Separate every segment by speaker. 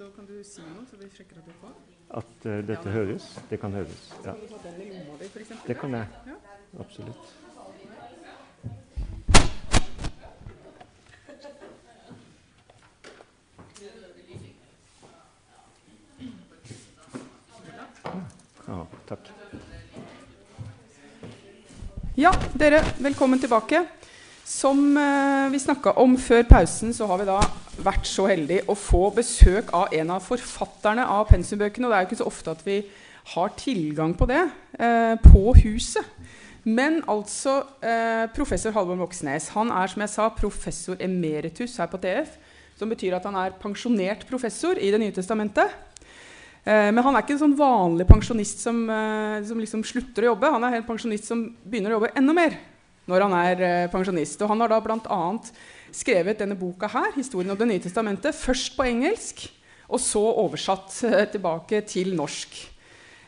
Speaker 1: så kan du si noe, så vi sjekker at du får?
Speaker 2: At uh, dette høres? Det kan høres. Ja.
Speaker 1: Kan du ta den i lomma di, f.eks.?
Speaker 2: Det kan jeg.
Speaker 1: Ja.
Speaker 2: Absolutt. Ja, takk.
Speaker 1: Ja, dere, velkommen tilbake. Som eh, vi snakka om før pausen, så har vi da vært så heldig å få besøk av en av forfatterne av pensumbøkene. Og det er jo ikke så ofte at vi har tilgang på det eh, på huset. Men altså eh, professor Halvor Moxnes. Han er som jeg sa, professor emeritus her på TF. Som betyr at han er pensjonert professor i Det nye testamentet. Eh, men han er ikke en sånn vanlig pensjonist som, eh, som liksom slutter å jobbe. Han er en pensjonist som begynner å jobbe enda mer når han er eh, pensjonist. Og han har da bl.a. skrevet denne boka her, 'Historien om Det nye testamentet', først på engelsk, og så oversatt eh, tilbake til norsk.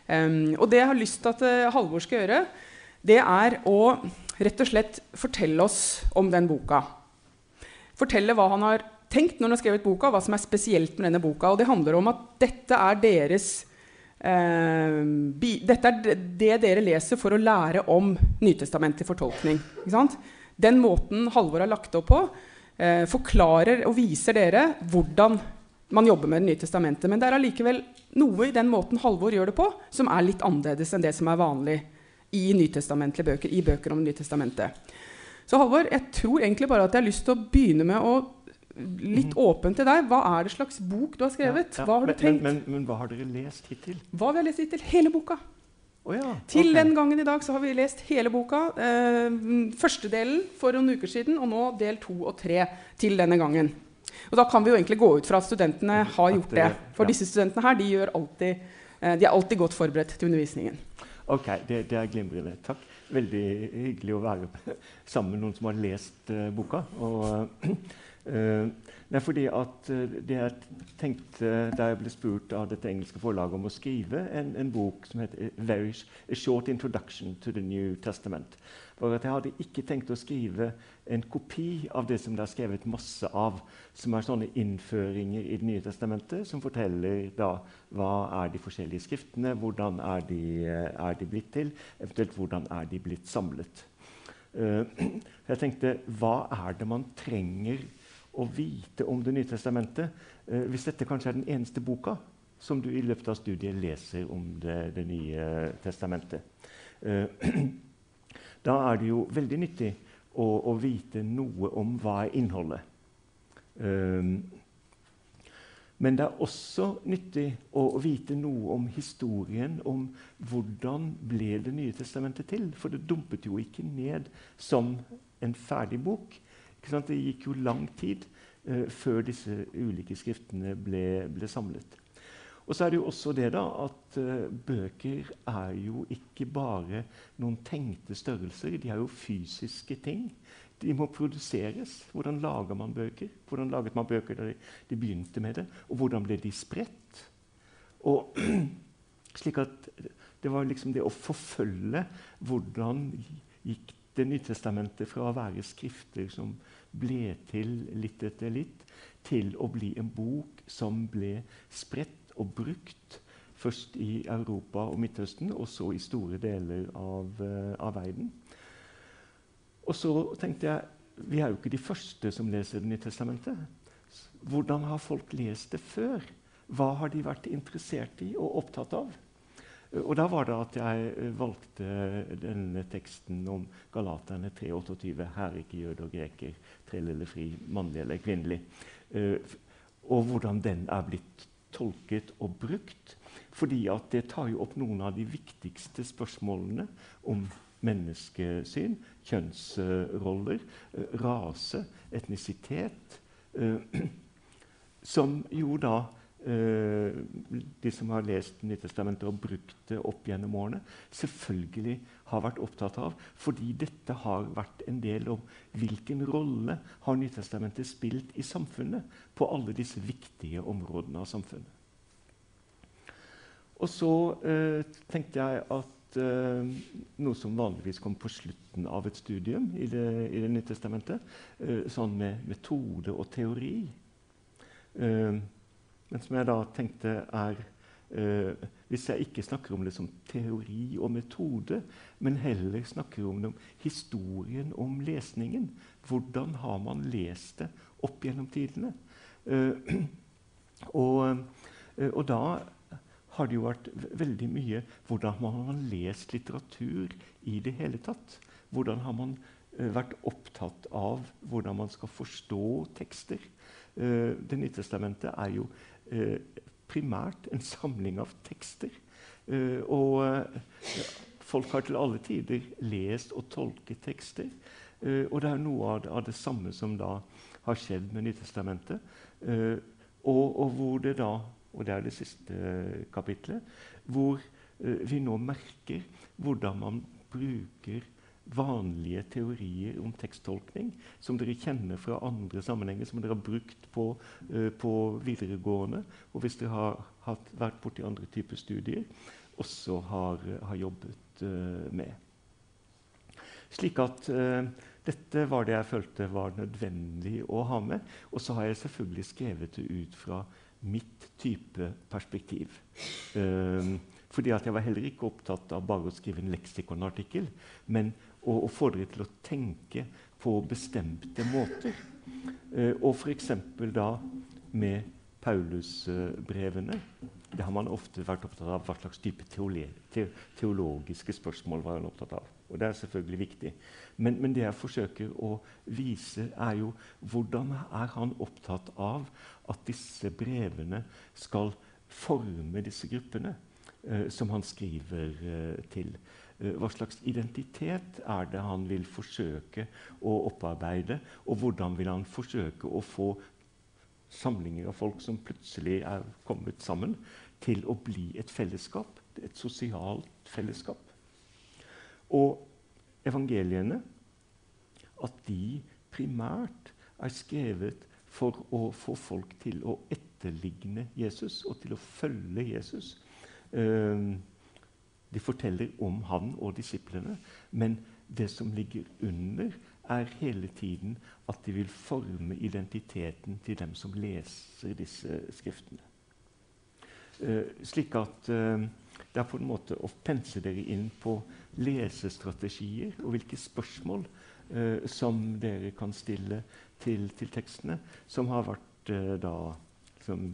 Speaker 1: Um, og det jeg har lyst til at uh, Halvor skal gjøre, det er å rett og slett fortelle oss om den boka. Fortelle hva han har tenkt når han har skrevet boka, hva som er spesielt med denne boka. Og det handler om at dette er deres eh, bi, Dette er det dere leser for å lære om Nytestamentet fortolkning. Den måten Halvor har lagt opp på, eh, forklarer og viser dere hvordan man jobber med Det nye testamentet. Men det er allikevel noe i den måten Halvor gjør det på, som er litt annerledes enn det som er vanlig i nytestamentlige bøker, i bøker om Nytestamentet. Så Halvor, jeg tror egentlig bare at jeg har lyst til å begynne med å litt åpen til deg. Hva er det slags bok du har skrevet?
Speaker 2: Ja, ja.
Speaker 1: Hva har du tenkt?
Speaker 2: Men, men, men, hva har dere lest hittil?
Speaker 1: Hva vi har lest hittil? Hele boka.
Speaker 2: Oh, ja.
Speaker 1: Til
Speaker 2: okay.
Speaker 1: den gangen i dag så har vi lest hele boka. Eh, første delen for noen uker siden, og nå del to og tre til denne gangen. Og da kan vi jo egentlig gå ut fra at studentene har gjort det. For disse studentene her, de, alltid, eh, de er alltid godt forberedt til undervisningen.
Speaker 2: Ok, det, det er glimrende. Takk. Veldig hyggelig å være sammen med noen som har lest uh, boka. Og, eh, det er fordi at eh, det jeg tenkte da jeg ble spurt av dette engelske forlaget om å skrive en, en bok som het Very A Short Introduction to the New Testament, var at jeg hadde ikke tenkt å skrive en kopi av det som det er skrevet masse av, som er sånne innføringer i Det nye testamentet, som forteller da hva er de forskjellige skriftene, hvordan er de, eh, er de blitt til, eventuelt hvordan er de blitt samlet. Uh, jeg tenkte, hva er det man trenger å vite om Det nye testamentet eh, hvis dette kanskje er den eneste boka som du i løpet av studiet leser om Det, det nye testamentet? Eh, da er det jo veldig nyttig å, å vite noe om hva er innholdet. Um, men det er også nyttig å vite noe om historien, om hvordan ble Det nye testamentet til. For det dumpet jo ikke ned som en ferdig bok. Det gikk jo lang tid eh, før disse ulike skriftene ble, ble samlet. Og så er det jo også det da, at eh, bøker er jo ikke bare noen tenkte størrelser. De er jo fysiske ting. De må produseres. Hvordan lager man bøker? Hvordan laget man bøker da de, de begynte med det? Og hvordan ble de spredt? Og slik at Det var liksom det å forfølge hvordan gikk Det nye testamentet fra å være skrifter som ble til litt etter litt, til å bli en bok som ble spredt og brukt først i Europa og Midtøsten, og så i store deler av, eh, av verden. Og så tenkte jeg vi er jo ikke de første som leser Det nye testamentet. Hvordan har folk lest det før? Hva har de vært interessert i og opptatt av? Og da var det at jeg eh, valgte denne teksten om Galaterne 3,28. Her er ikke jøde og greker, trell eller fri, mannlig eller kvinnelig. Eh, og hvordan den er blitt tolket og brukt. Fordi at det tar jo opp noen av de viktigste spørsmålene om menneskesyn, kjønnsroller, eh, rase, etnisitet. som jo da eh, de som har lest Nyttestamentet og brukt det opp gjennom årene, selvfølgelig har vært opptatt av. Fordi dette har vært en del om hvilken rolle har Nyttestamentet spilt i samfunnet på alle disse viktige områdene av samfunnet. Og så eh, tenkte jeg at eh, noe som vanligvis kommer på slutten av et studium i Det, i det nye testamentet, eh, sånn med metode og teori men som jeg da tenkte er eh, Hvis jeg ikke snakker om det som teori og metode, men heller snakker om, det, om historien om lesningen Hvordan har man lest det opp gjennom tidene? Eh, og, eh, og, da har det jo vært veldig mye Hvordan har man lest litteratur i det hele tatt? Hvordan har man uh, vært opptatt av hvordan man skal forstå tekster? Uh, det nye testamentet er jo primært en samling av tekster. og folk har til alle tider lest og tolket tekster. og det er noe av det, samme som da har skjedd med Nytestamentet. Og, og, hvor det da, og det er det siste kapitlet, hvor vi nå merker hvordan man bruker vanlige teorier om teksttolkning som dere kjenner fra andre sammenhenger, som dere har brukt på, uh, på videregående, og hvis dere har hatt, vært borti andre typer studier, også har, har jobbet uh, med. Slik at uh, dette var det jeg følte var nødvendig å ha med. Og så har jeg selvfølgelig skrevet det ut fra mitt type perspektiv. Uh, fordi Jeg var heller ikke opptatt av bare å skrive en leksikonartikkel, men og få dere til å tenke på bestemte måter. Eh, og f.eks. da med Paulusbrevene. Det har man ofte vært opptatt av. Hva slags type teologiske spørsmål var han opptatt av. Og det er selvfølgelig viktig. Men, men, det jeg forsøker å vise, er jo hvordan er han opptatt av at disse brevene skal forme disse gruppene eh, som han skriver eh, til. Eh, hva slags identitet er det han vil forsøke å opparbeide? Og hvordan vil han forsøke å få samlinger av folk som plutselig er kommet sammen, til å bli et fellesskap? Et sosialt fellesskap. Og evangeliene at de primært er skrevet for å få folk til å etterligne Jesus og til å følge Jesus. Uh, de forteller om han og disiplene, men det som ligger under, er hele tiden at de vil forme identiteten til dem som leser disse skriftene. Uh, slik at uh, det er på en måte å pense dere inn på lesestrategier og hvilke spørsmål uh, som dere kan stille til, til tekstene, som har vært da som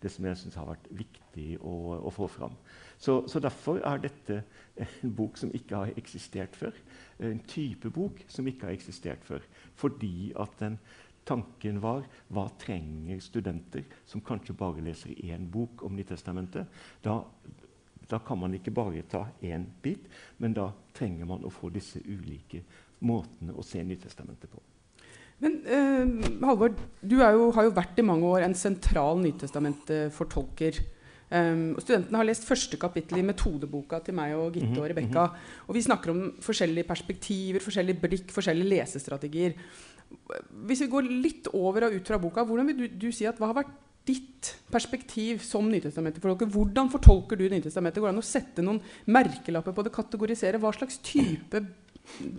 Speaker 2: det som jeg syns har vært viktig å, å få fram. Så, så, Derfor er dette en bok som ikke har eksistert før. En type bok som ikke har eksistert før. Fordi at den tanken var hva trenger studenter som kanskje bare leser én bok om Nyttestamentet? Da, da kan man ikke bare ta én bit, men da trenger man å få disse ulike måtene å se Nyttestamentet på.
Speaker 1: Men eh, Halvor, du jo, har jo vært i mange år en sentral Nytestamentet-fortolker. Um, studentene har lest første kapittel i metodeboka til meg og Gitte -hmm. og Rebekka. Og vi snakker om forskjellige perspektiver, forskjellige blikk, forskjellige lesestrategier. Hvis vi går litt over og ut fra boka, hvordan vil du, du si at hva har vært ditt perspektiv som Nytestamentet-fortolker? Hvordan fortolker du Nytestamentet? Går det an å sette noen merkelapper på det? Kategorisere? Hva slags type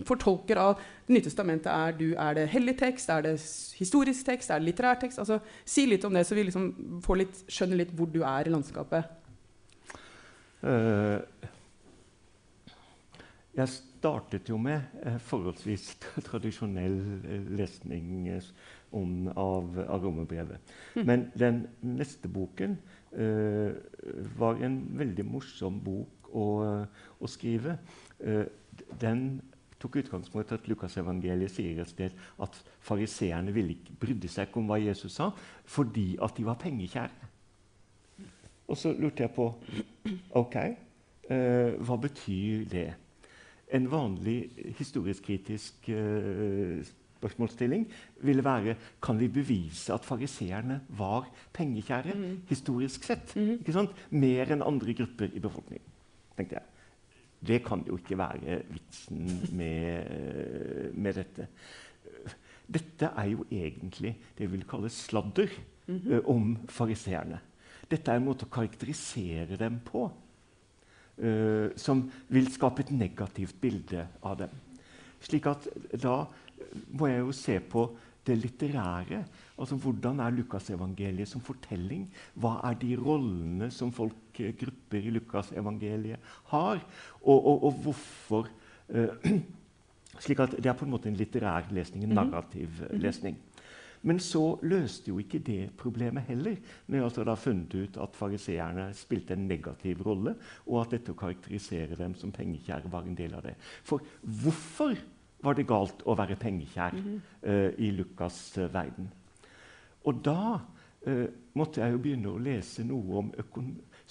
Speaker 1: fortolker av Det nye testamentet er du, er det hellig tekst, er det historisk tekst, er det litterær tekst? Altså, si litt om det, så vi liksom litt, skjønner litt hvor du er i landskapet. Uh,
Speaker 2: jeg startet jo med uh, forholdsvis tradisjonell uh, lesning om, av, av romerbrevet. Mm. Men den neste boken var en veldig morsom bok å, å skrive. den tok utgangspunkt i at Lukasevangeliet sier et sted at fariseerne brydde seg ikke om hva Jesus sa, fordi at de var pengekjære. Og så lurte jeg på ok, eh, hva betyr det? En vanlig historisk-kritisk eh, spørsmålsstilling ville være kan vi bevise at fariseerne var pengekjære mm. historisk sett. Mm. Mer enn andre grupper i befolkningen. tenkte jeg. Det kan jo ikke være vitsen med, med dette. Dette er jo egentlig det vi vil kalle sladder mm -hmm. uh, om fariseerne. Dette er en måte å karakterisere dem på uh, som vil skape et negativt bilde av dem. Slik at da må jeg jo se på det litterære. Altså Hvordan er Lukasevangeliet som fortelling? Hva er de rollene som folk, eh, grupper i Lukasevangeliet har? Og, og, og hvorfor uh, slik at Det er på en måte en litterær lesning, en mhm. narrativ mm -hmm. lesning. Men så løste jo ikke det problemet heller. Når jeg altså da funnet ut at fariseerne spilte en negativ rolle, og at dette å karakterisere dem som pengekjære var en del av det. For hvorfor var det galt å være pengekjær mm -hmm. uh, i Lukas' uh, verden? Og da uh, måtte jeg jo begynne å lese noe om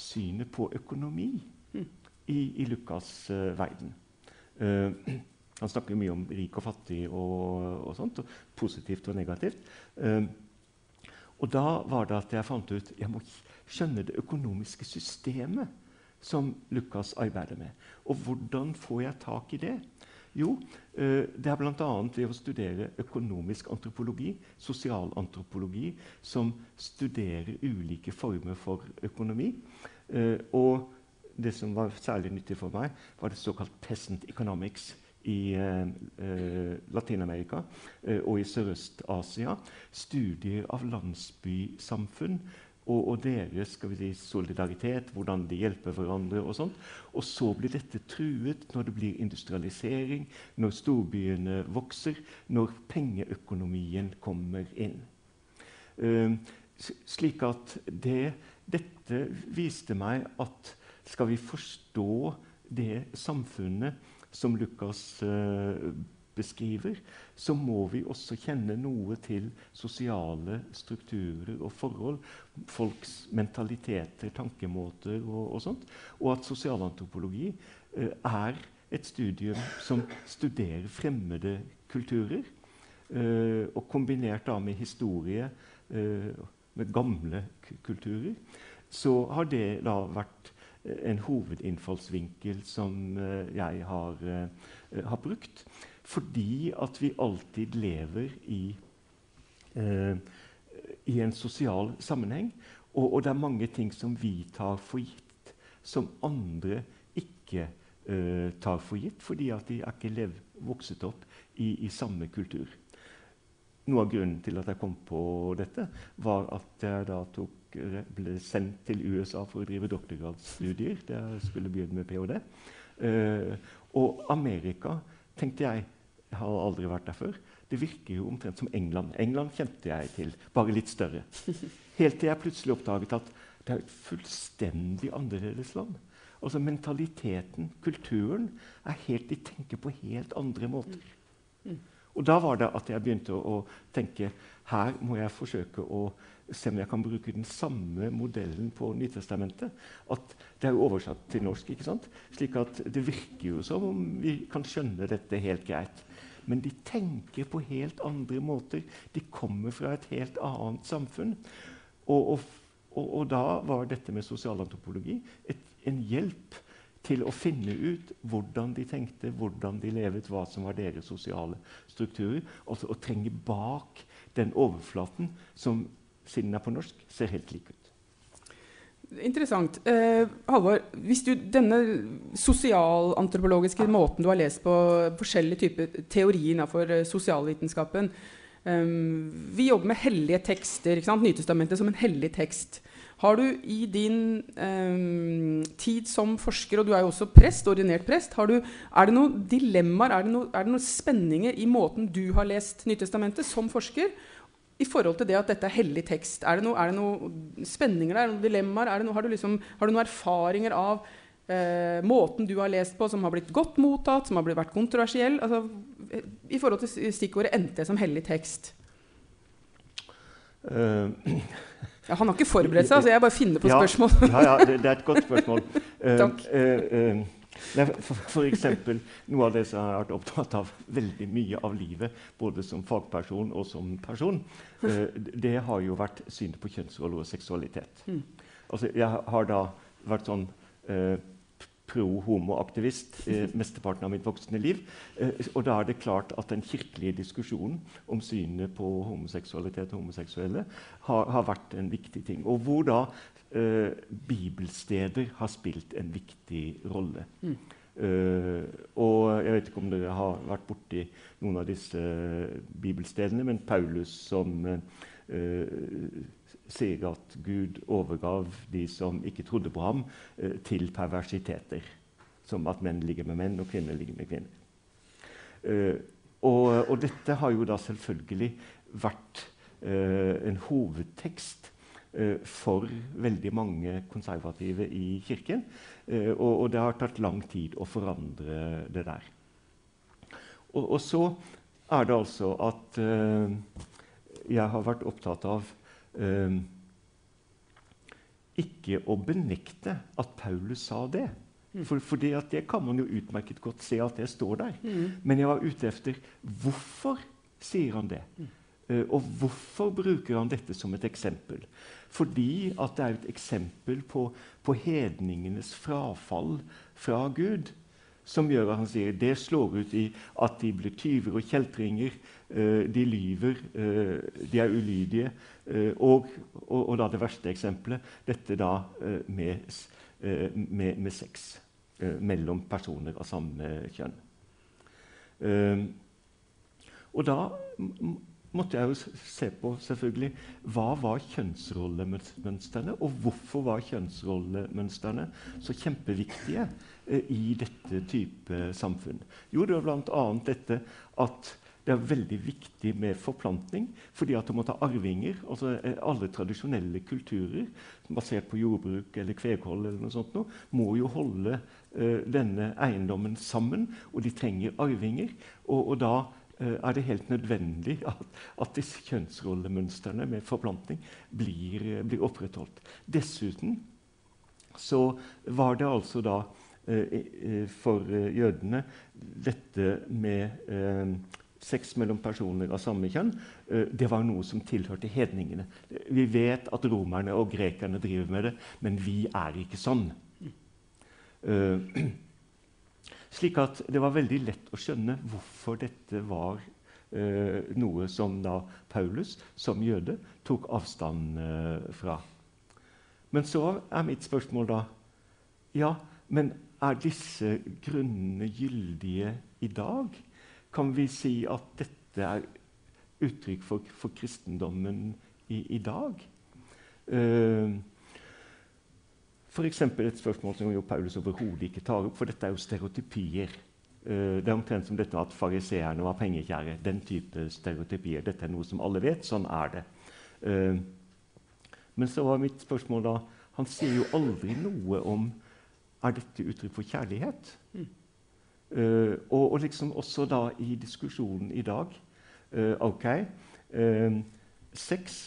Speaker 2: synet på økonomi i, i Lukas' verden. Han snakker mye om rik og fattig og, og sånt, og positivt og negativt. Uh, og da var det at jeg fant ut jeg må skjønne det økonomiske systemet som Lukas arbeider med. Og hvordan får jeg tak i det? Jo, uh, det er bl.a. ved å studere økonomisk antropologi, sosialantropologi, som studerer ulike former for økonomi. Uh, og det som var særlig nyttig for meg, var det såkalt peasant economics i eh, eh, Latin-Amerika eh, og i Sørøst-Asia. Studier av landsbysamfunn og, og deres si, solidaritet, hvordan de hjelper hverandre. Og sånt. Og så blir dette truet når det blir industrialisering, når storbyene vokser, når pengeøkonomien kommer inn. Uh, slik at det, dette viste meg at skal vi forstå det samfunnet som Lukas uh, beskriver, så må vi også kjenne noe til sosiale strukturer og forhold. Folks mentaliteter, tankemåter og, og sånt. Og at sosialantropologi eh, er et studium som studerer fremmede kulturer. Eh, og kombinert da med historie, med gamle kulturer, så har det da vært en hovedinnfallsvinkel som eh, jeg har, eh, har, brukt. Fordi at vi alltid lever i, eh, i en sosial sammenheng. Og, og, det er mange ting som vi tar for gitt, som andre ikke eh, tar for gitt, fordi at de er ikke lev, vokset opp i, i samme kultur. Noe av grunnen til at jeg kom på dette, var at jeg da tok ble sendt til USA for å drive doktorgradsstudier. Jeg skulle begynne med ph.d. Eh, og Amerika tenkte jeg Jeg har aldri vært der før. Det virker jo omtrent som England. England kjente jeg til, bare litt større. Helt til jeg plutselig oppdaget at det er et fullstendig annerledes land. Altså Mentaliteten, kulturen, er helt, de tenker på helt andre måter. Og da var det at jeg begynte å, å tenke her må jeg forsøke å se om jeg kan bruke den samme modellen på Nytestamentet. At det er oversatt til norsk, ikke sant? slik at det virker jo som om vi kan skjønne dette helt greit. Men de tenker på helt andre måter. De kommer fra et helt annet samfunn. Og, og, og, og da var dette med sosialantropologi et, en hjelp til å finne ut hvordan de tenkte, hvordan de levet, hva som var deres sosiale strukturer. Altså å trenge bak den overflaten som siden den er på norsk, ser helt lik ut.
Speaker 1: Interessant. Eh, Halvor, hvis du, denne sosialantropologiske måten du har lest på forskjellige typer teorier innenfor eh, sosialvitenskapen um, Vi jobber med hellige tekster. ikke sant? Nytestamentet som en hellig tekst. Har du i din um, tid som forsker, og du er jo også prest, ordinert prest, du, er det noen dilemmaer, er er det noen spenninger i måten du har lest Nytestamentet som forsker, i forhold til det at dette er hellig tekst? Er det, no, er det noen spenninger der? Noen dilemmaer? No, har, du liksom, har, du noen erfaringer av eh, måten du har lest på, som har blitt godt mottatt, som har blitt, vært kontroversiell? Altså, I forhold til stikkordet 'NT' som hellig tekst? Uh, ja, han har ikke forberedt seg, så jeg bare finner på
Speaker 2: ja,
Speaker 1: spørsmål.
Speaker 2: ja, ja det, det, er et godt spørsmål. Uh, Takk. Uh, for, for eksempel, noe av det som jeg har vært opptatt av veldig mye av livet, både som fagperson og som person, uh, det har jo vært synet på kjønnsroller og seksualitet. Mm. Altså, jeg har da vært sånn eh, pro-homo-aktivist eh, mesteparten av mitt voksne liv. Eh, og da er det klart at den kirkelige diskusjonen om synet på homoseksualitet og homoseksuelle har, har vært en viktig ting. Og hvor da eh, bibelsteder har spilt en viktig rolle. Mm. Uh, og Jeg vet ikke om dere har vært borti noen av disse bibelstedene, men Paulus som uh, sier at Gud overgav de som ikke trodde på ham, uh, til perversiteter. Som at menn ligger med menn og kvinner ligger med kvinner. Og, og, dette har jo da selvfølgelig vært en hovedtekst for veldig mange konservative i Kirken. Eh, og, og, det har tatt lang tid å forandre det der. Og, og så er det altså at uh, jeg har vært opptatt av ikke å benekte at Paulus sa det. Mm. For, for det, det, kan man jo utmerket godt se at det står der. Mm. Men jeg var ute etter hvorfor sier han det. Mm. Uh, og hvorfor bruker han dette som et eksempel? Fordi at det er et eksempel på, på hedningenes frafall fra Gud. Som gjør at han sier det slår ut i at de blir tyver og kjeltringer. Uh, de lyver, uh, de er ulydige. Uh, og, og, og, da det verste eksempelet, dette da med, med, med, sex mellom personer av samme kjønn. og da måtte jeg jo se på selvfølgelig, hva var kjønnsrollemønstrene, og hvorfor var kjønnsrollemønstrene så kjempeviktige eh, i dette type samfunn. Jo, det var bl.a. dette at det er veldig viktig med forplantning, fordi at du må ta arvinger. altså eh, Alle tradisjonelle kulturer basert på jordbruk eller kveghold eller noe sånt, noe, må jo holde uh, denne eiendommen sammen, og de trenger arvinger. og, og da er det helt nødvendig at, at disse kjønnsrollemønstrene med forplantning blir, eh, blir, opprettholdt. Dessuten så var det altså da eh, for jødene dette med sex mellom personer av samme kjønn, det var noe som tilhørte hedningene. Vi vet at romerne og grekerne driver med det, men vi er ikke sånn. Slik at det var veldig lett å skjønne hvorfor dette var eh, noe som da Paulus som jøde tok avstand eh, fra. Men så er mitt spørsmål da Ja, men er disse grunnene gyldige i dag? Kan vi si at dette er uttrykk for, for kristendommen i, i dag? Uh, F.eks. et spørsmål som jo Paulus overhodet ikke tar opp, for dette er jo stereotypier. Uh, det er omtrent som dette at fariseerne var pengekjære. Den type stereotypier. Dette er noe som alle vet. Sånn er det. Uh, men så var mitt spørsmål da Han sier jo aldri noe om er dette uttrykk for kjærlighet. Mm. Uh, og, og, liksom også da i diskusjonen i dag Ok, sex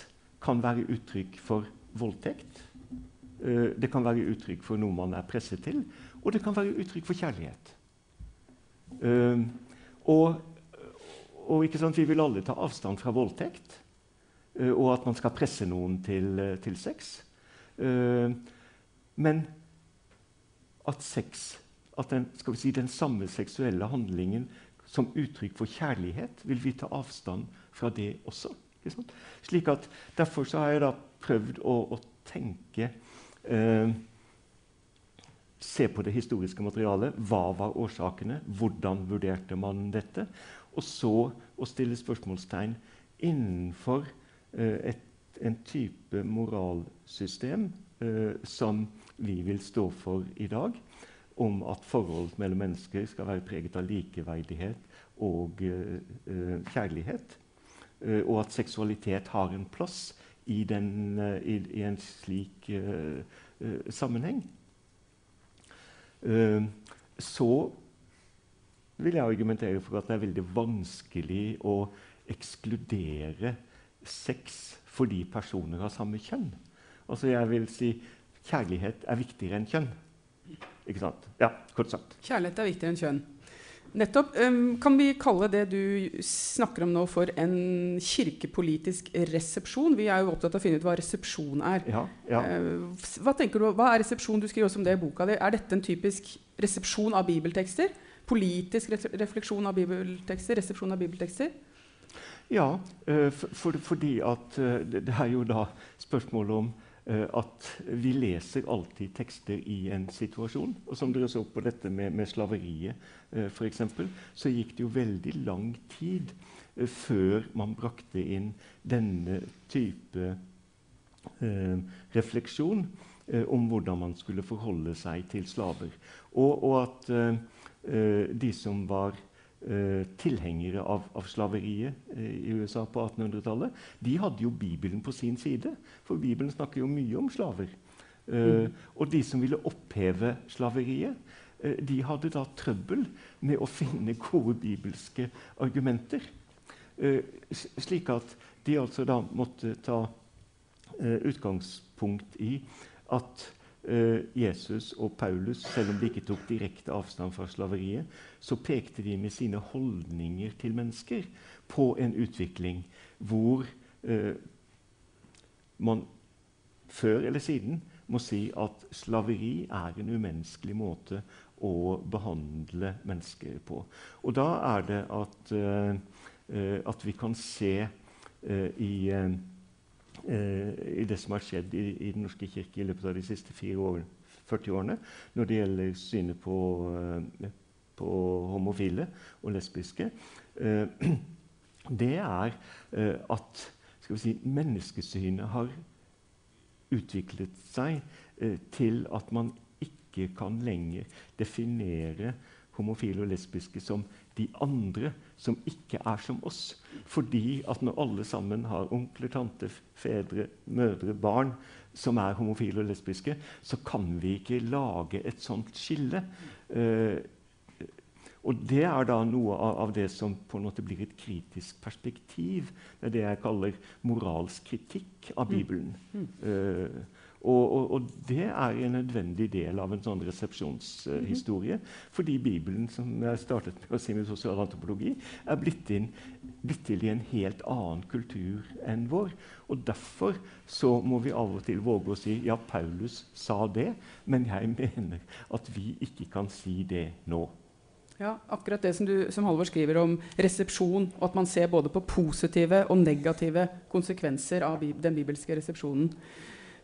Speaker 2: kan være uttrykk for voldtekt. Eh, det kan være uttrykk for noe man er presset til, og det kan være uttrykk for kjærlighet. Uh, og, og Vi vil alle ta avstand fra voldtekt uh, og at man skal presse noen til, til sex. men at sex, at den, si, den, samme seksuelle handlingen som uttrykk for kjærlighet, vil vi ta avstand fra det også. Slik at Derfor har jeg prøvd å, å tenke Eh, se på det historiske materialet. Hva var årsakene? Hvordan vurderte man dette? Og så å stille spørsmålstegn innenfor eh, et, en type moralsystem eh, som vi vil stå for i dag, om at forholdet mellom mennesker skal være preget av likeverdighet og eh, eh, kjærlighet. Eh, og at seksualitet har en plass i, den, eh, i, i en slik uh, uh, sammenheng. Så vil jeg argumentere for at det er veldig vanskelig å ekskludere sex fordi personer har samme kjønn. Altså jeg vil si Kjærlighet er viktigere enn kjønn. Ikke sant? Ja, kort sagt.
Speaker 1: Kjærlighet er viktigere enn kjønn. Nettopp. Kan vi kalle det du snakker om nå, for en kirkepolitisk resepsjon? Vi er jo opptatt av å finne ut hva resepsjon er.
Speaker 2: Ja, ja.
Speaker 1: Uh, hva tenker du, hva er resepsjon? Du skriver også om det i boka di. Er dette en typisk resepsjon av bibeltekster? Politisk refleksjon av bibeltekster? Resepsjon av bibeltekster?
Speaker 2: Ja, uh, for, fordi at uh, det er jo da spørsmålet om at vi leser alltid tekster i en situasjon. Og som dere så på dette med, med slaveriet, eh, f.eks., så gikk det jo veldig lang tid eh, før man brakte inn denne type refleksjon om hvordan man skulle forholde seg til slaver. Og, og at de som var eh, tilhengere av, av slaveriet eh, i USA på 1800-tallet, de hadde jo Bibelen på sin side. For Bibelen snakker jo mye om slaver. Eh, mm. Og de som ville oppheve slaveriet, eh, de hadde da trøbbel med å finne gode bibelske argumenter. Eh, slik at de altså da måtte ta eh, utgangspunkt i at Eh, Jesus og Paulus, selv om de ikke tok direkte avstand fra slaveriet, så pekte de med sine holdninger til mennesker på en utvikling hvor eh, man før eller siden må si at slaveri er en umenneskelig måte å behandle mennesker på. Og da er det at, eh, at vi kan se eh, i det som har skjedd i, i, Den norske kirke i løpet av de siste år, 40 årene når det gjelder synet på, eh, på homofile og lesbiske, eh, det er eh, at si, menneskesynet har utviklet seg eh, til at man ikke kan lenger definere homofile og lesbiske som de andre som ikke er som oss. Fordi at når alle sammen har onkler, tanter, fedre, mødre, barn som er homofile og lesbiske, så kan vi ikke lage et sånt skille. Eh, og det er da noe av, av, det som på en måte blir et kritisk perspektiv. Det er det jeg kaller moralsk kritikk av Bibelen. Mm. Uh, og, og, og, det er en nødvendig del av en sånn resepsjonshistorie. Uh. Fordi Bibelen som jeg startet med å si med sosial antropologi, er blitt, inn, blitt, til i en helt annen kultur enn vår. Og Derfor så må vi av og til våge å si ja, Paulus sa det, men jeg mener at vi ikke kan si det nå.
Speaker 1: Ja, akkurat det som, du, som Halvor skriver om resepsjon, og at man ser både på positive og negative konsekvenser av den bibelske resepsjonen.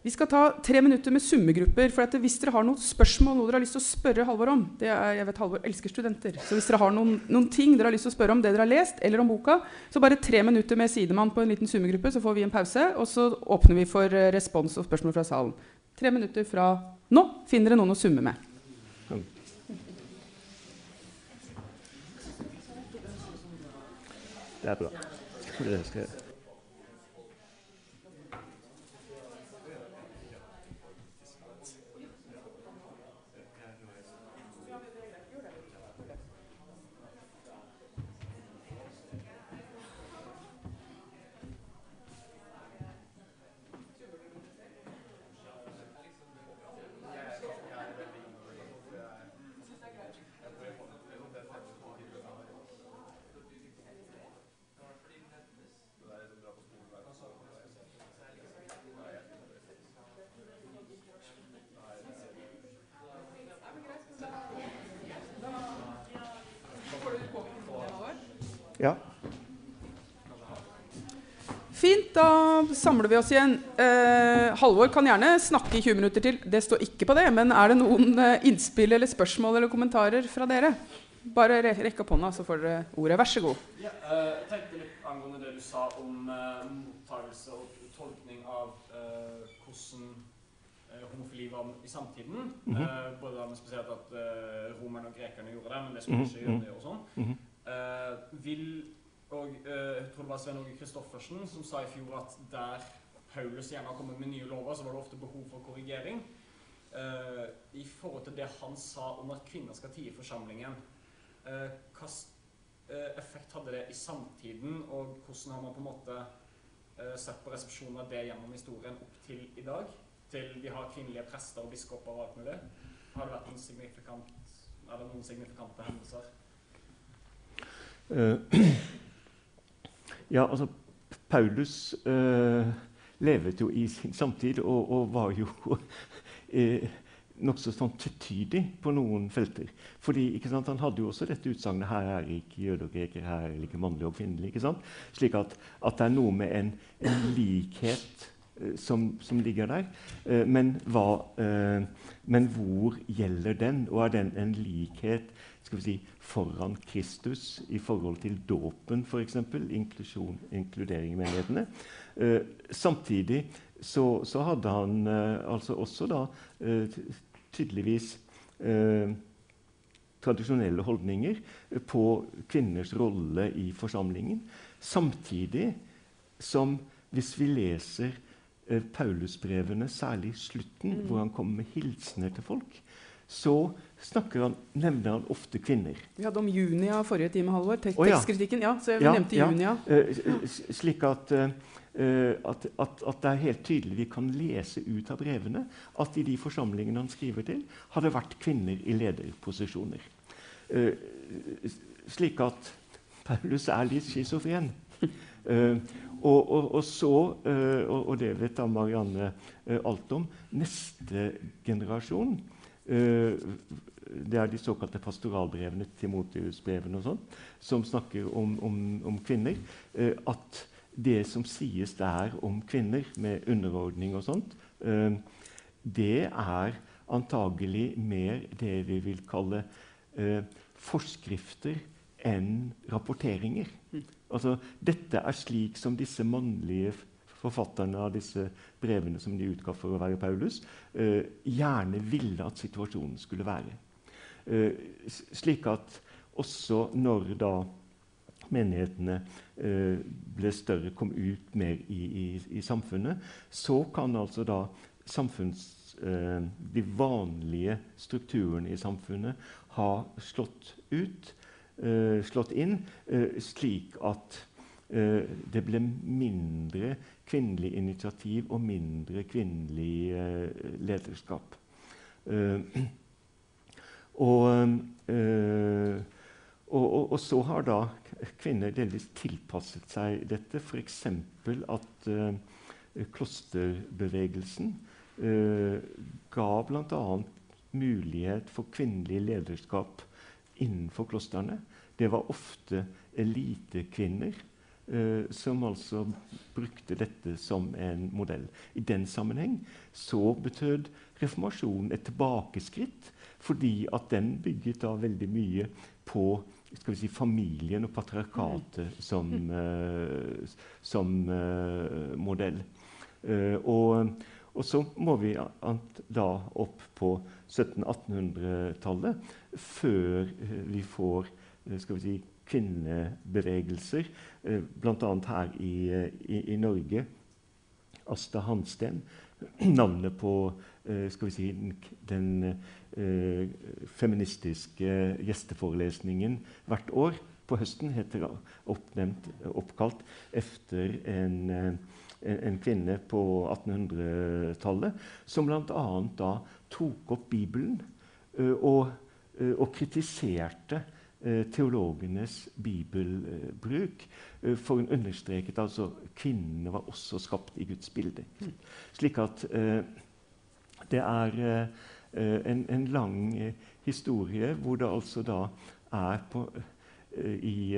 Speaker 1: Vi skal ta tre minutter med summegrupper. for Hvis dere har noen spørsmål, noe dere har lyst til å spørre Halvor om det er, Jeg vet Halvor elsker studenter. Så hvis dere har noen, noen, ting dere har lyst til å spørre om det dere har lest, eller om boka, så bare tre minutter med sidemann på en liten summegruppe, så får vi en pause. Og så åpner vi for eh, respons og spørsmål fra salen. Tre minutter fra nå finner dere noen å summe med.
Speaker 2: Det er bra. Det skal jeg. Ja.
Speaker 1: Fint, da samler vi oss igjen. Eh, Halvor kan gjerne snakke i 20 minutter til. Det står ikke på det, men er det noen eh, innspill eller spørsmål eller kommentarer fra dere? Bare rekk opp hånda, så får dere ordet. Vær så god.
Speaker 3: Ja, eh, jeg tenkte litt angående det du sa om eh, mottakelse og tolkning av eh, hvordan eh, homofili var i samtiden. Mm -hmm. både med spesielt at romerne og grekerne gjorde det, men det skulle mhm, ikke gjøre det og sånn. Mm -hmm. Uh, vil og uh, jeg tror det var Svein Åge Christoffersen som sa i fjor at der Paulus gjerne har kommet med nye lover, så var det ofte behov for korrigering. Uh, I forhold til det han sa om at kvinner skal tie i forsamlingen, hva effekt hadde det i samtiden, og hvordan har man på en måte sett på resepsjonen av det gjennom historien opp til i dag? Til vi har kvinnelige prester og biskoper og alt mulig. Har det vært en signifikant, er det noen signifikante hendelser?
Speaker 2: Ja, altså Paulus uh, levet jo i sin samtid og, og var jo uh, nokså sånn tvetydig på noen felter. Fordi sant, Han hadde jo også dette utsagnet 'her er ikke jøder og greker, her er ikke mannlig og kvinnelig'. ikke sant? Slik at, at, det er noe med en, en likhet eh, som, som, ligger der. Eh, men, hva, eh, men, hvor gjelder den? Og er den en likhet skal vi si, foran Kristus i forhold til dåpen, f.eks.? Inkludering i menighetene. Eh, samtidig så, så, hadde han eh, altså også da tydeligvis tradisjonelle holdninger på kvinners rolle i forsamlingen. Samtidig som hvis vi leser eh, Paulusbrevene, særlig slutten, mm. hvor han kommer med hilsener til folk, så han, nevner han ofte kvinner.
Speaker 1: Vi hadde om Junia forrige time, Halvor. Tek. Tekstkritikken. Ja, så vi ja, nevnte ja. Junia.
Speaker 2: Uh, slik at, uh, at, at, at, det er helt tydelig vi kan lese ut av brevene at i de forsamlingene han skriver til, har det vært kvinner i lederposisjoner. Uh, slik at Paulus er litt schizofren. Og, og, og, så, og, det vet da Marianne alt om, neste generasjon Det er de såkalte pastoralbrevene, Timoteus-brevene og sånn, som snakker om, om, om kvinner. at det som sies der om kvinner, med underordning og sånt, det er antagelig mer det vi vil kalle forskrifter enn rapporteringer. Mm. Altså, dette er slik som disse mannlige forfatterne av disse brevene som de utga for å være Paulus, eh, gjerne ville at situasjonen skulle være. Eh, slik at også når da menighetene eh, ble større, kom ut mer i, i, i samfunnet, så kan altså da samfunns, de vanlige strukturene i samfunnet ha slått ut slått inn, slik at det ble mindre kvinnelig initiativ og mindre kvinnelig lederskap. Og, og, og, og, så har da kvinner delvis tilpasset seg dette, f.eks. at klosterbevegelsen ga bl.a. mulighet for kvinnelig lederskap innenfor klostrene. Det var ofte elitekvinner eh, som altså brukte dette som en modell. I den sammenheng så betød reformasjonen et tilbakeskritt, fordi at den bygget da veldig mye på skal vi si, familien og patriarkatet mm. som, uh, som uh, modell. Og, og, så må vi da opp på 1700-1800-tallet før eh, vi får eh, skal vi si, kvinnebevegelser, eh, bl.a. her i, i, i, Norge. Asta Hansten. Navnet på skal vi si, den feministiske gjesteforelesningen hvert år på høsten heter oppnevnt, oppkalt etter en, en kvinne på 1800-tallet, som bl.a. da tok opp Bibelen og Eh, og kritiserte eh, teologenes bibelbruk. Eh, for hun understreket altså kvinnene var også skapt i Guds bilde. Slik at det er en, en, lang historie hvor det altså da er på i,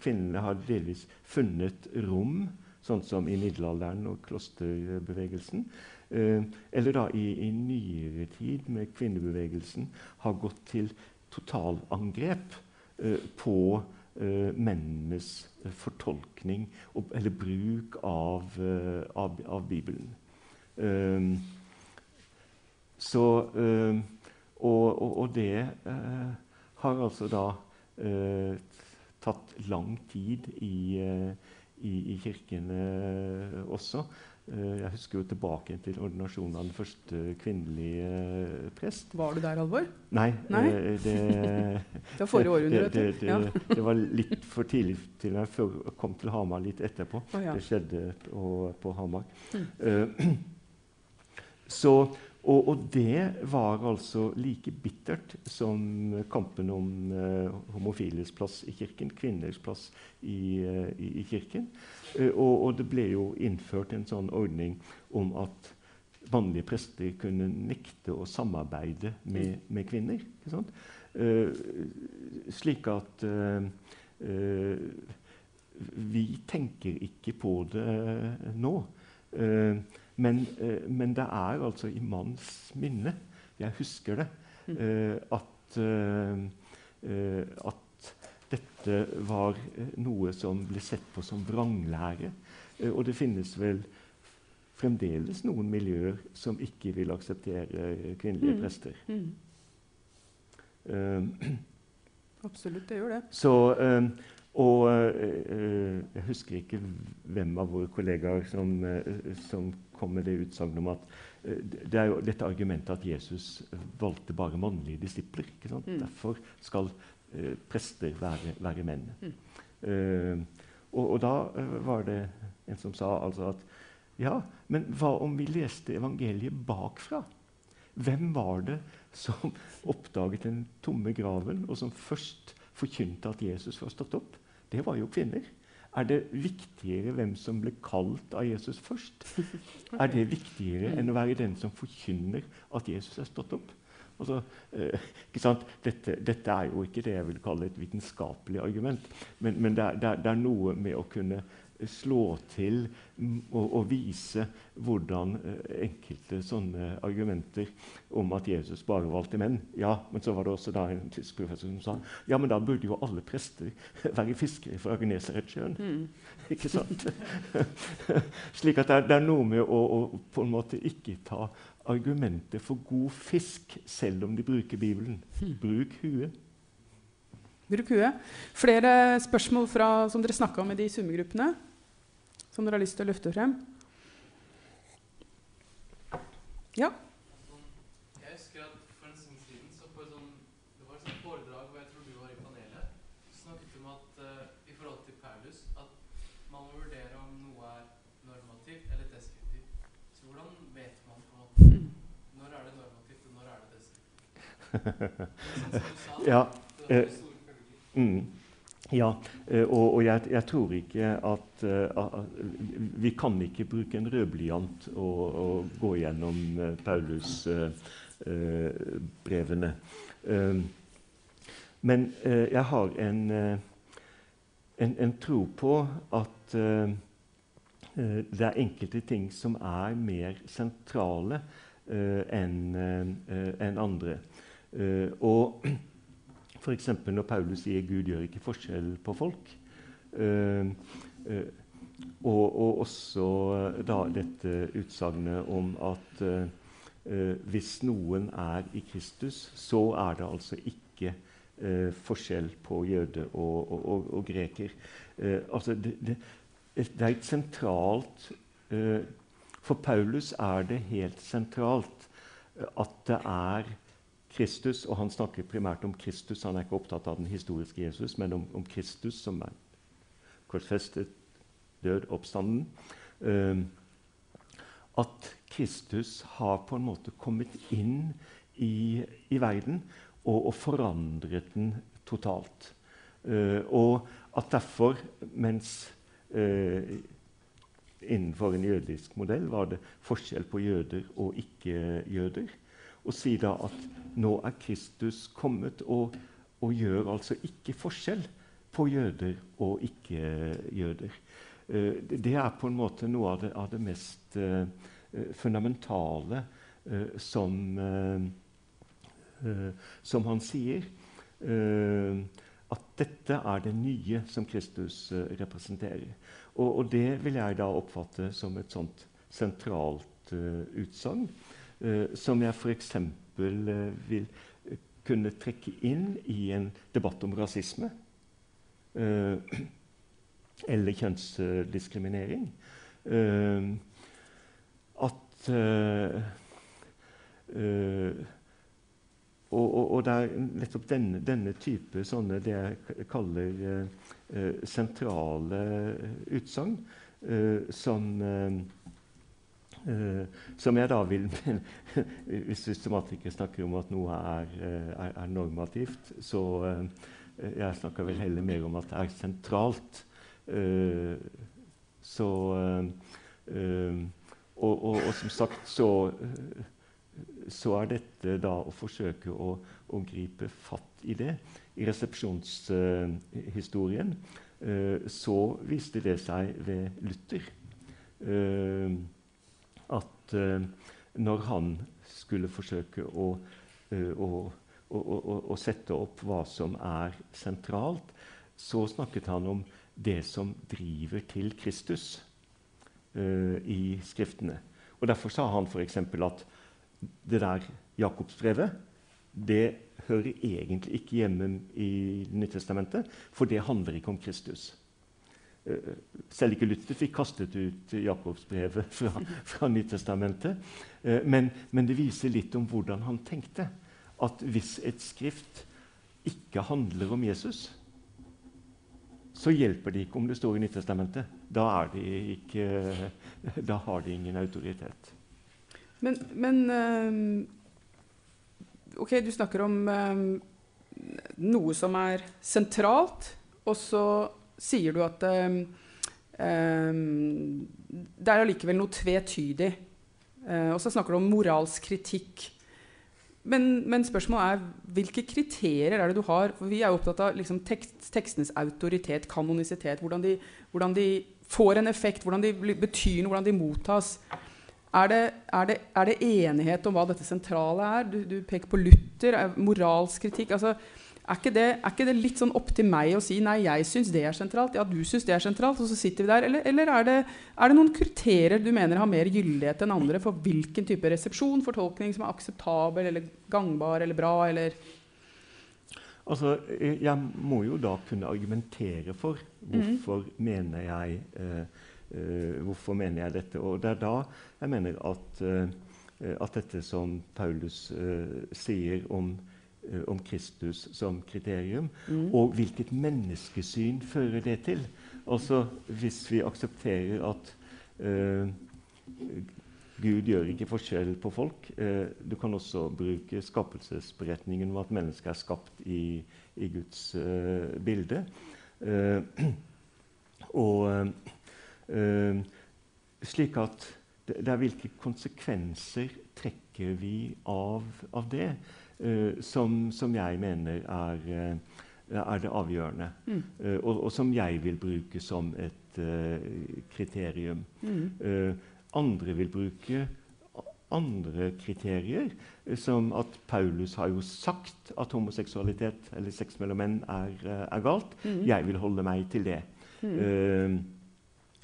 Speaker 2: Kvinnene har delvis funnet rom, sånn som i middelalderen og klosterbevegelsen. Eh, eller da i, i, nyere tid med kvinnebevegelsen har gått til totalangrep eh, på eh, mennenes fortolkning og, eller bruk av, av, av Bibelen. så og, og, og, det har altså da tatt lang tid i, i, i kirkene også. Eh, jeg husker jo tilbake til ordinasjonen av den første kvinnelige eh, prest.
Speaker 1: Var du der, Alvor?
Speaker 2: Nei.
Speaker 1: Nei?
Speaker 2: Eh, det,
Speaker 1: det var århundre.
Speaker 2: Det, det, ja. det, var litt for tidlig til jeg kom til Hamar litt etterpå. Oh, ja. Det skjedde på, på Hamar. Mm. Uh, så og, og, det var altså like bittert som kampen om eh, homofiles plass i kirken, kvinners plass i, uh, i, i kirken. Eh, og, og, det ble jo innført en sånn ordning om at mannlige prester kunne nekte å samarbeide med, med kvinner. slik at vi tenker ikke på det nå. Eh, men, det er altså i manns minne, jeg husker det, mm. eh, at, eh, eh, at dette var noe som ble sett på som vranglære. og det finnes vel fremdeles noen miljøer som ikke vil akseptere kvinnelige mm. prester. Mm.
Speaker 1: Absolutt, det gjør det.
Speaker 2: Så, og uh, jeg husker ikke hvem av våre kollegaer som, uh, som kom med det utsagnet om at uh, det er jo dette argumentet at Jesus valgte bare mannlige disipler. Mm. Derfor skal prester være, være menn. Mm. Og, og, da var det en som sa altså at ja, men hva om vi leste evangeliet bakfra? Hvem var det som oppdaget den tomme graven, og som først forkynte at Jesus var stått opp? Det var jo kvinner. Er det viktigere hvem som ble kalt av Jesus først? Er det viktigere enn å være den som forkynner at Jesus er stått opp? Altså, eh, dette, dette, er jo ikke det jeg vil kalle et vitenskapelig argument, men, men det, er, det, er, noe med å kunne slå til og, og vise hvordan uh, enkelte sånne argumenter om at Jesus bare valgte menn Ja, men så var det også da en tysk professor som sa ja, men da burde jo alle prester være fiskere fra Genesaretsjøen. Mm. Ikke sant? Slik at det er, det er noe med å, å, på en måte ikke ta argumenter for god fisk, selv om de bruker Bibelen. Mm. Bruk huet.
Speaker 1: Bruk huet. Flere spørsmål fra, som dere snakka om i de summegruppene? Som dere har lyst til å løfte frem? Ja?
Speaker 4: Jeg husker at For en stund siden så på sånn, det var et sånt foredrag hvor jeg tror du var i panelet. Så snakket om at uh, i forhold til Paulus at man må vurdere om noe er normativt eller deskriptivt. Så hvordan vet man på en måte når er det normativt, og når er det deskriptivt? Sånn som du sa,
Speaker 2: ja, det var store Mm. Ja, eh, og, og jeg, jeg, tror ikke at uh, Vi kan ikke bruke en rødblyant og, og gå gjennom uh, Paulus-brevene. Men jeg har en, en, en, tro på at det er enkelte ting som er mer sentrale enn en andre. og F.eks. når Paulus sier 'Gud gjør ikke forskjell på folk'. Uh, uh, og, og, også da dette utsagnet om at hvis noen er i Kristus, så er det altså ikke forskjell på jøde og, og, og greker. altså det, det, det, er et sentralt For Paulus er det helt sentralt at det er Kristus, og han snakker primært om Kristus. Han er ikke opptatt av den historiske Jesus, men om, om Kristus, som er korsfestet, død, oppstanden. Uh, at Kristus har på en måte kommet inn i, i verden og, og, forandret den totalt. Uh, og at derfor, mens uh, innenfor en jødisk modell var det forskjell på jøder og ikke-jøder, og si da at nå er Kristus kommet og, og gjør altså ikke forskjell på jøder og ikke-jøder. Uh, det er på en måte noe av det, av det mest uh, fundamentale uh, som, som, han sier. at dette er det nye som Kristus representerer. Og, og, det vil jeg da oppfatte som et sånt sentralt utsagn. Eh, som jeg f.eks. Eh, vil kunne trekke inn i en debatt om rasisme. Eh, eller kjønnsdiskriminering. at og, og, og, det er nettopp denne, denne type sånne det jeg kaller uh, sentrale utsagn uh, som Uh, som jeg da vil Hvis systematikere snakker om at noe er, uh, er, er normativt, så uh, Jeg snakker vel heller mer om at det er sentralt. så og, og, og, som sagt så, så er dette da å forsøke å, å gripe fatt i det. I resepsjonshistorien så viste det seg ved Luther. At uh, når han skulle forsøke å, uh, å, å, å, sette opp hva som er sentralt, så snakket han om det som driver til Kristus uh, i Skriftene. Og Derfor sa han f.eks. at det der Jakobsbrevet det hører egentlig ikke hjemme i Nyttestamentet, for det handler ikke om Kristus. Eh, selv ikke Luther fikk kastet ut Jakobsbrevet fra, fra Nyttestamentet. Eh, men, men, det viser litt om hvordan han tenkte. At hvis et skrift ikke handler om Jesus, så hjelper det ikke om det står i Nyttestamentet. Da, det ikke, da har det ingen autoritet.
Speaker 1: Men, men øh, Ok, du snakker om noe som er sentralt, og så sier du at um, det er allikevel noe tvetydig. og så snakker du om moralsk kritikk. Men, men, spørsmålet er hvilke kriterier er det du har? For Vi er opptatt av liksom, tekst, tekstenes autoritet, kanonisitet. Hvordan de, hvordan de, får en effekt, hvordan de betyr noe, hvordan de mottas. Er det, er, det, er det, enighet om hva dette sentrale er? Du, du peker på Luther, moralsk kritikk. Altså, er, ikke det, er, ikke det, litt sånn opp til meg å si nei, jeg syns det er sentralt, ja, du syns det er sentralt, og så sitter vi der? Eller, eller er, det, er, det, noen kriterier du mener har mer gyldighet enn andre for hvilken type resepsjon, fortolkning, som er akseptabel eller gangbar eller bra? eller...
Speaker 2: Altså, Jeg må jo da kunne argumentere for hvorfor mm. mener jeg eh, eh, hvorfor mener jeg dette? Og Det er da jeg mener at, eh, at dette som Paulus uh, sier om, om, Kristus som kriterium, mm. og hvilket menneskesyn fører det til. Altså Hvis vi aksepterer at Gud gjør ikke forskjell på folk. du kan også bruke skapelsesberetningen om at mennesket er skapt i, i Guds bilde. og Uh, slik at det, det, er hvilke konsekvenser trekker vi av, av det, uh, som, som, jeg mener er, uh, er det avgjørende. Mm. Og, og, som jeg vil bruke som et kriterium. Mm. andre vil bruke andre kriterier, som at Paulus har jo sagt at homoseksualitet eller sex mellom menn er, er galt. Mm. Jeg vil holde meg til det. Mm.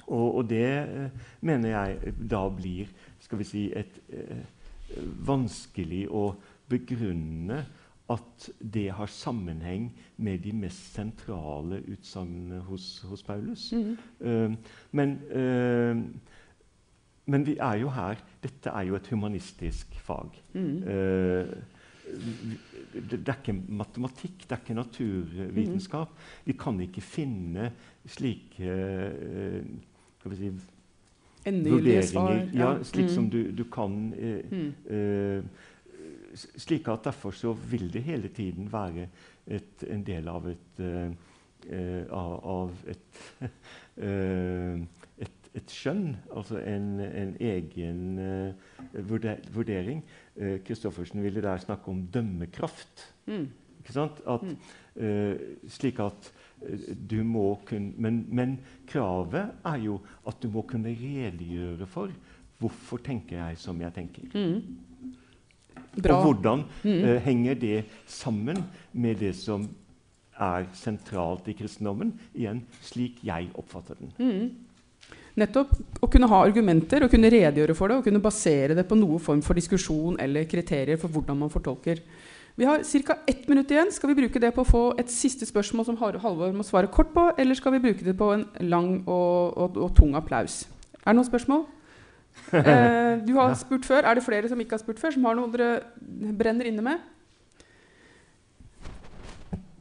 Speaker 2: Og, og det eh, mener jeg da blir skal vi si, et uh, vanskelig å begrunne at det har sammenheng med de mest sentrale utsagnene hos, hos, Paulus. Mm. Uh, men, uh, men, vi er jo her Dette er jo et humanistisk fag. Mm. Uh, det, er ikke matematikk, det er ikke naturvitenskap. Mm. Vi kan ikke finne slike skal vi si, vurderinger ja, slik mm. som du, du kan. Eh, mm. eh, slik at Derfor så vil det hele tiden være et, en del av et, uh, av et, eh, et, et skjønn, altså en, en egen vurdering. Kristoffersen ville der snakke om dømmekraft. Mm. Ikke sant? At, uh, slik at du må kunne, men, men, kravet er jo at du må kunne redegjøre for hvorfor tenker jeg som jeg tenker. Mm. Og hvordan mm. uh, henger det sammen med det som er sentralt i kristendommen? Igjen slik jeg oppfatter den.
Speaker 1: Mm. Nettopp. Å kunne ha argumenter og kunne redegjøre for det og kunne basere det på noe form for diskusjon eller kriterier for hvordan man fortolker. Vi har ca. ett minutt igjen. Skal vi bruke det på å få et siste spørsmål som Halvor må svare kort på, eller skal vi bruke det på en lang og, og, og tung applaus? Er det noen spørsmål? Eh, du har spurt før. Er det flere som ikke har spurt før, som har noe dere brenner inne med?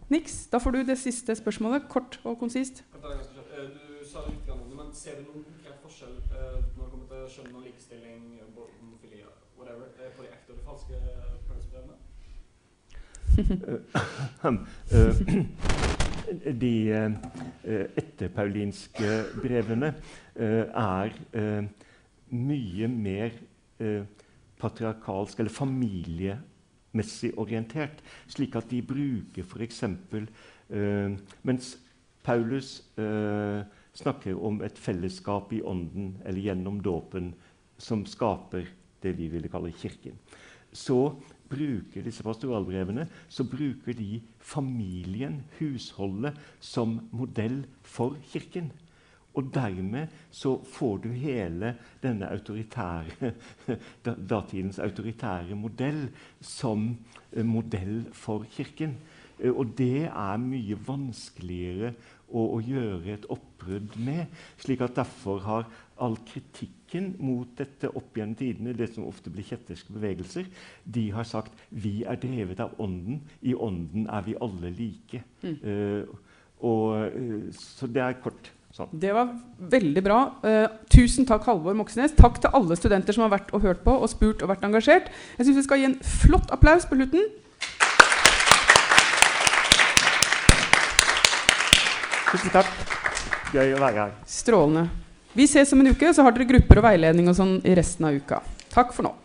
Speaker 1: Niks. Da får du det siste spørsmålet, kort og konsist.
Speaker 3: Eh, du sa litt om det, men ser du noen forskjell eh, når det kommer til skjønn og likestilling, homofili, whatever, på de ekte og de falske
Speaker 2: de eh, etterpaulinske brevene eh, er eh, mye mer patriarkalsk eller familiemessig orientert, slik at de bruker f.eks. Eh, mens Paulus eh, snakker om et fellesskap i ånden eller gjennom dåpen som skaper det vi ville kalle Kirken. Så bruker disse pastoralbrevene så bruker de familien, husholdet, som modell for Kirken. Og dermed så får du hele denne autoritære, datidens autoritære modell som eh, modell for Kirken. Eh, og det er mye vanskeligere å, å gjøre et oppbrudd med. slik at Derfor har all kritikken mot dette opp gjennom tidene, det som ofte blir kjetterske bevegelser, de har sagt vi er drevet av Ånden. I Ånden er vi alle like. Mm. Uh, og, uh, så det er kort. Sånn.
Speaker 1: Det var veldig bra. Uh, tusen takk, Halvor Moxnes. Takk til alle studenter som har vært og hørt på og spurt og vært engasjert. Jeg synes Vi skal gi en flott applaus på slutten.
Speaker 2: Tusen takk. Gøy å være her.
Speaker 1: Strålende. Vi ses om en uke, så har dere grupper og veiledning og sånn i resten av uka. Takk for nå.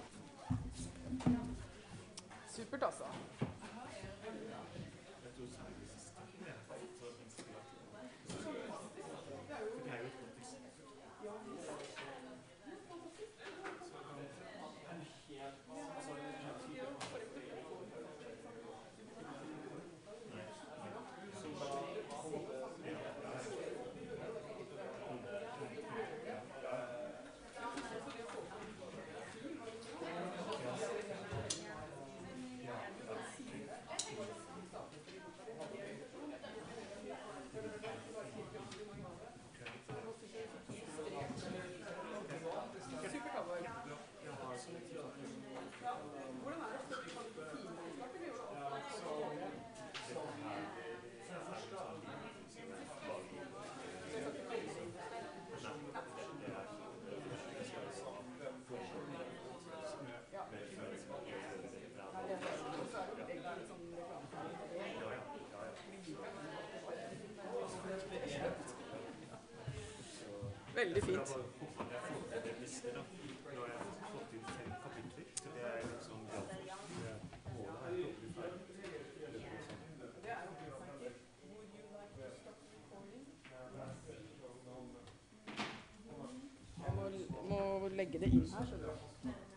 Speaker 1: Veldig fint. Jeg må legge det inn her, skjønner du.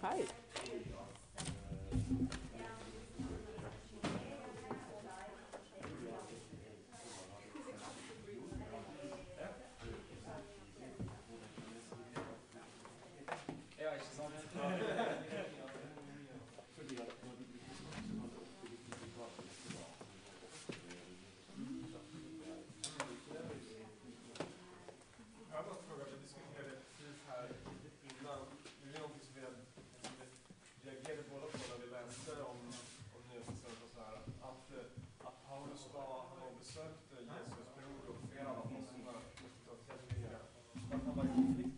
Speaker 5: pipe. somebody who's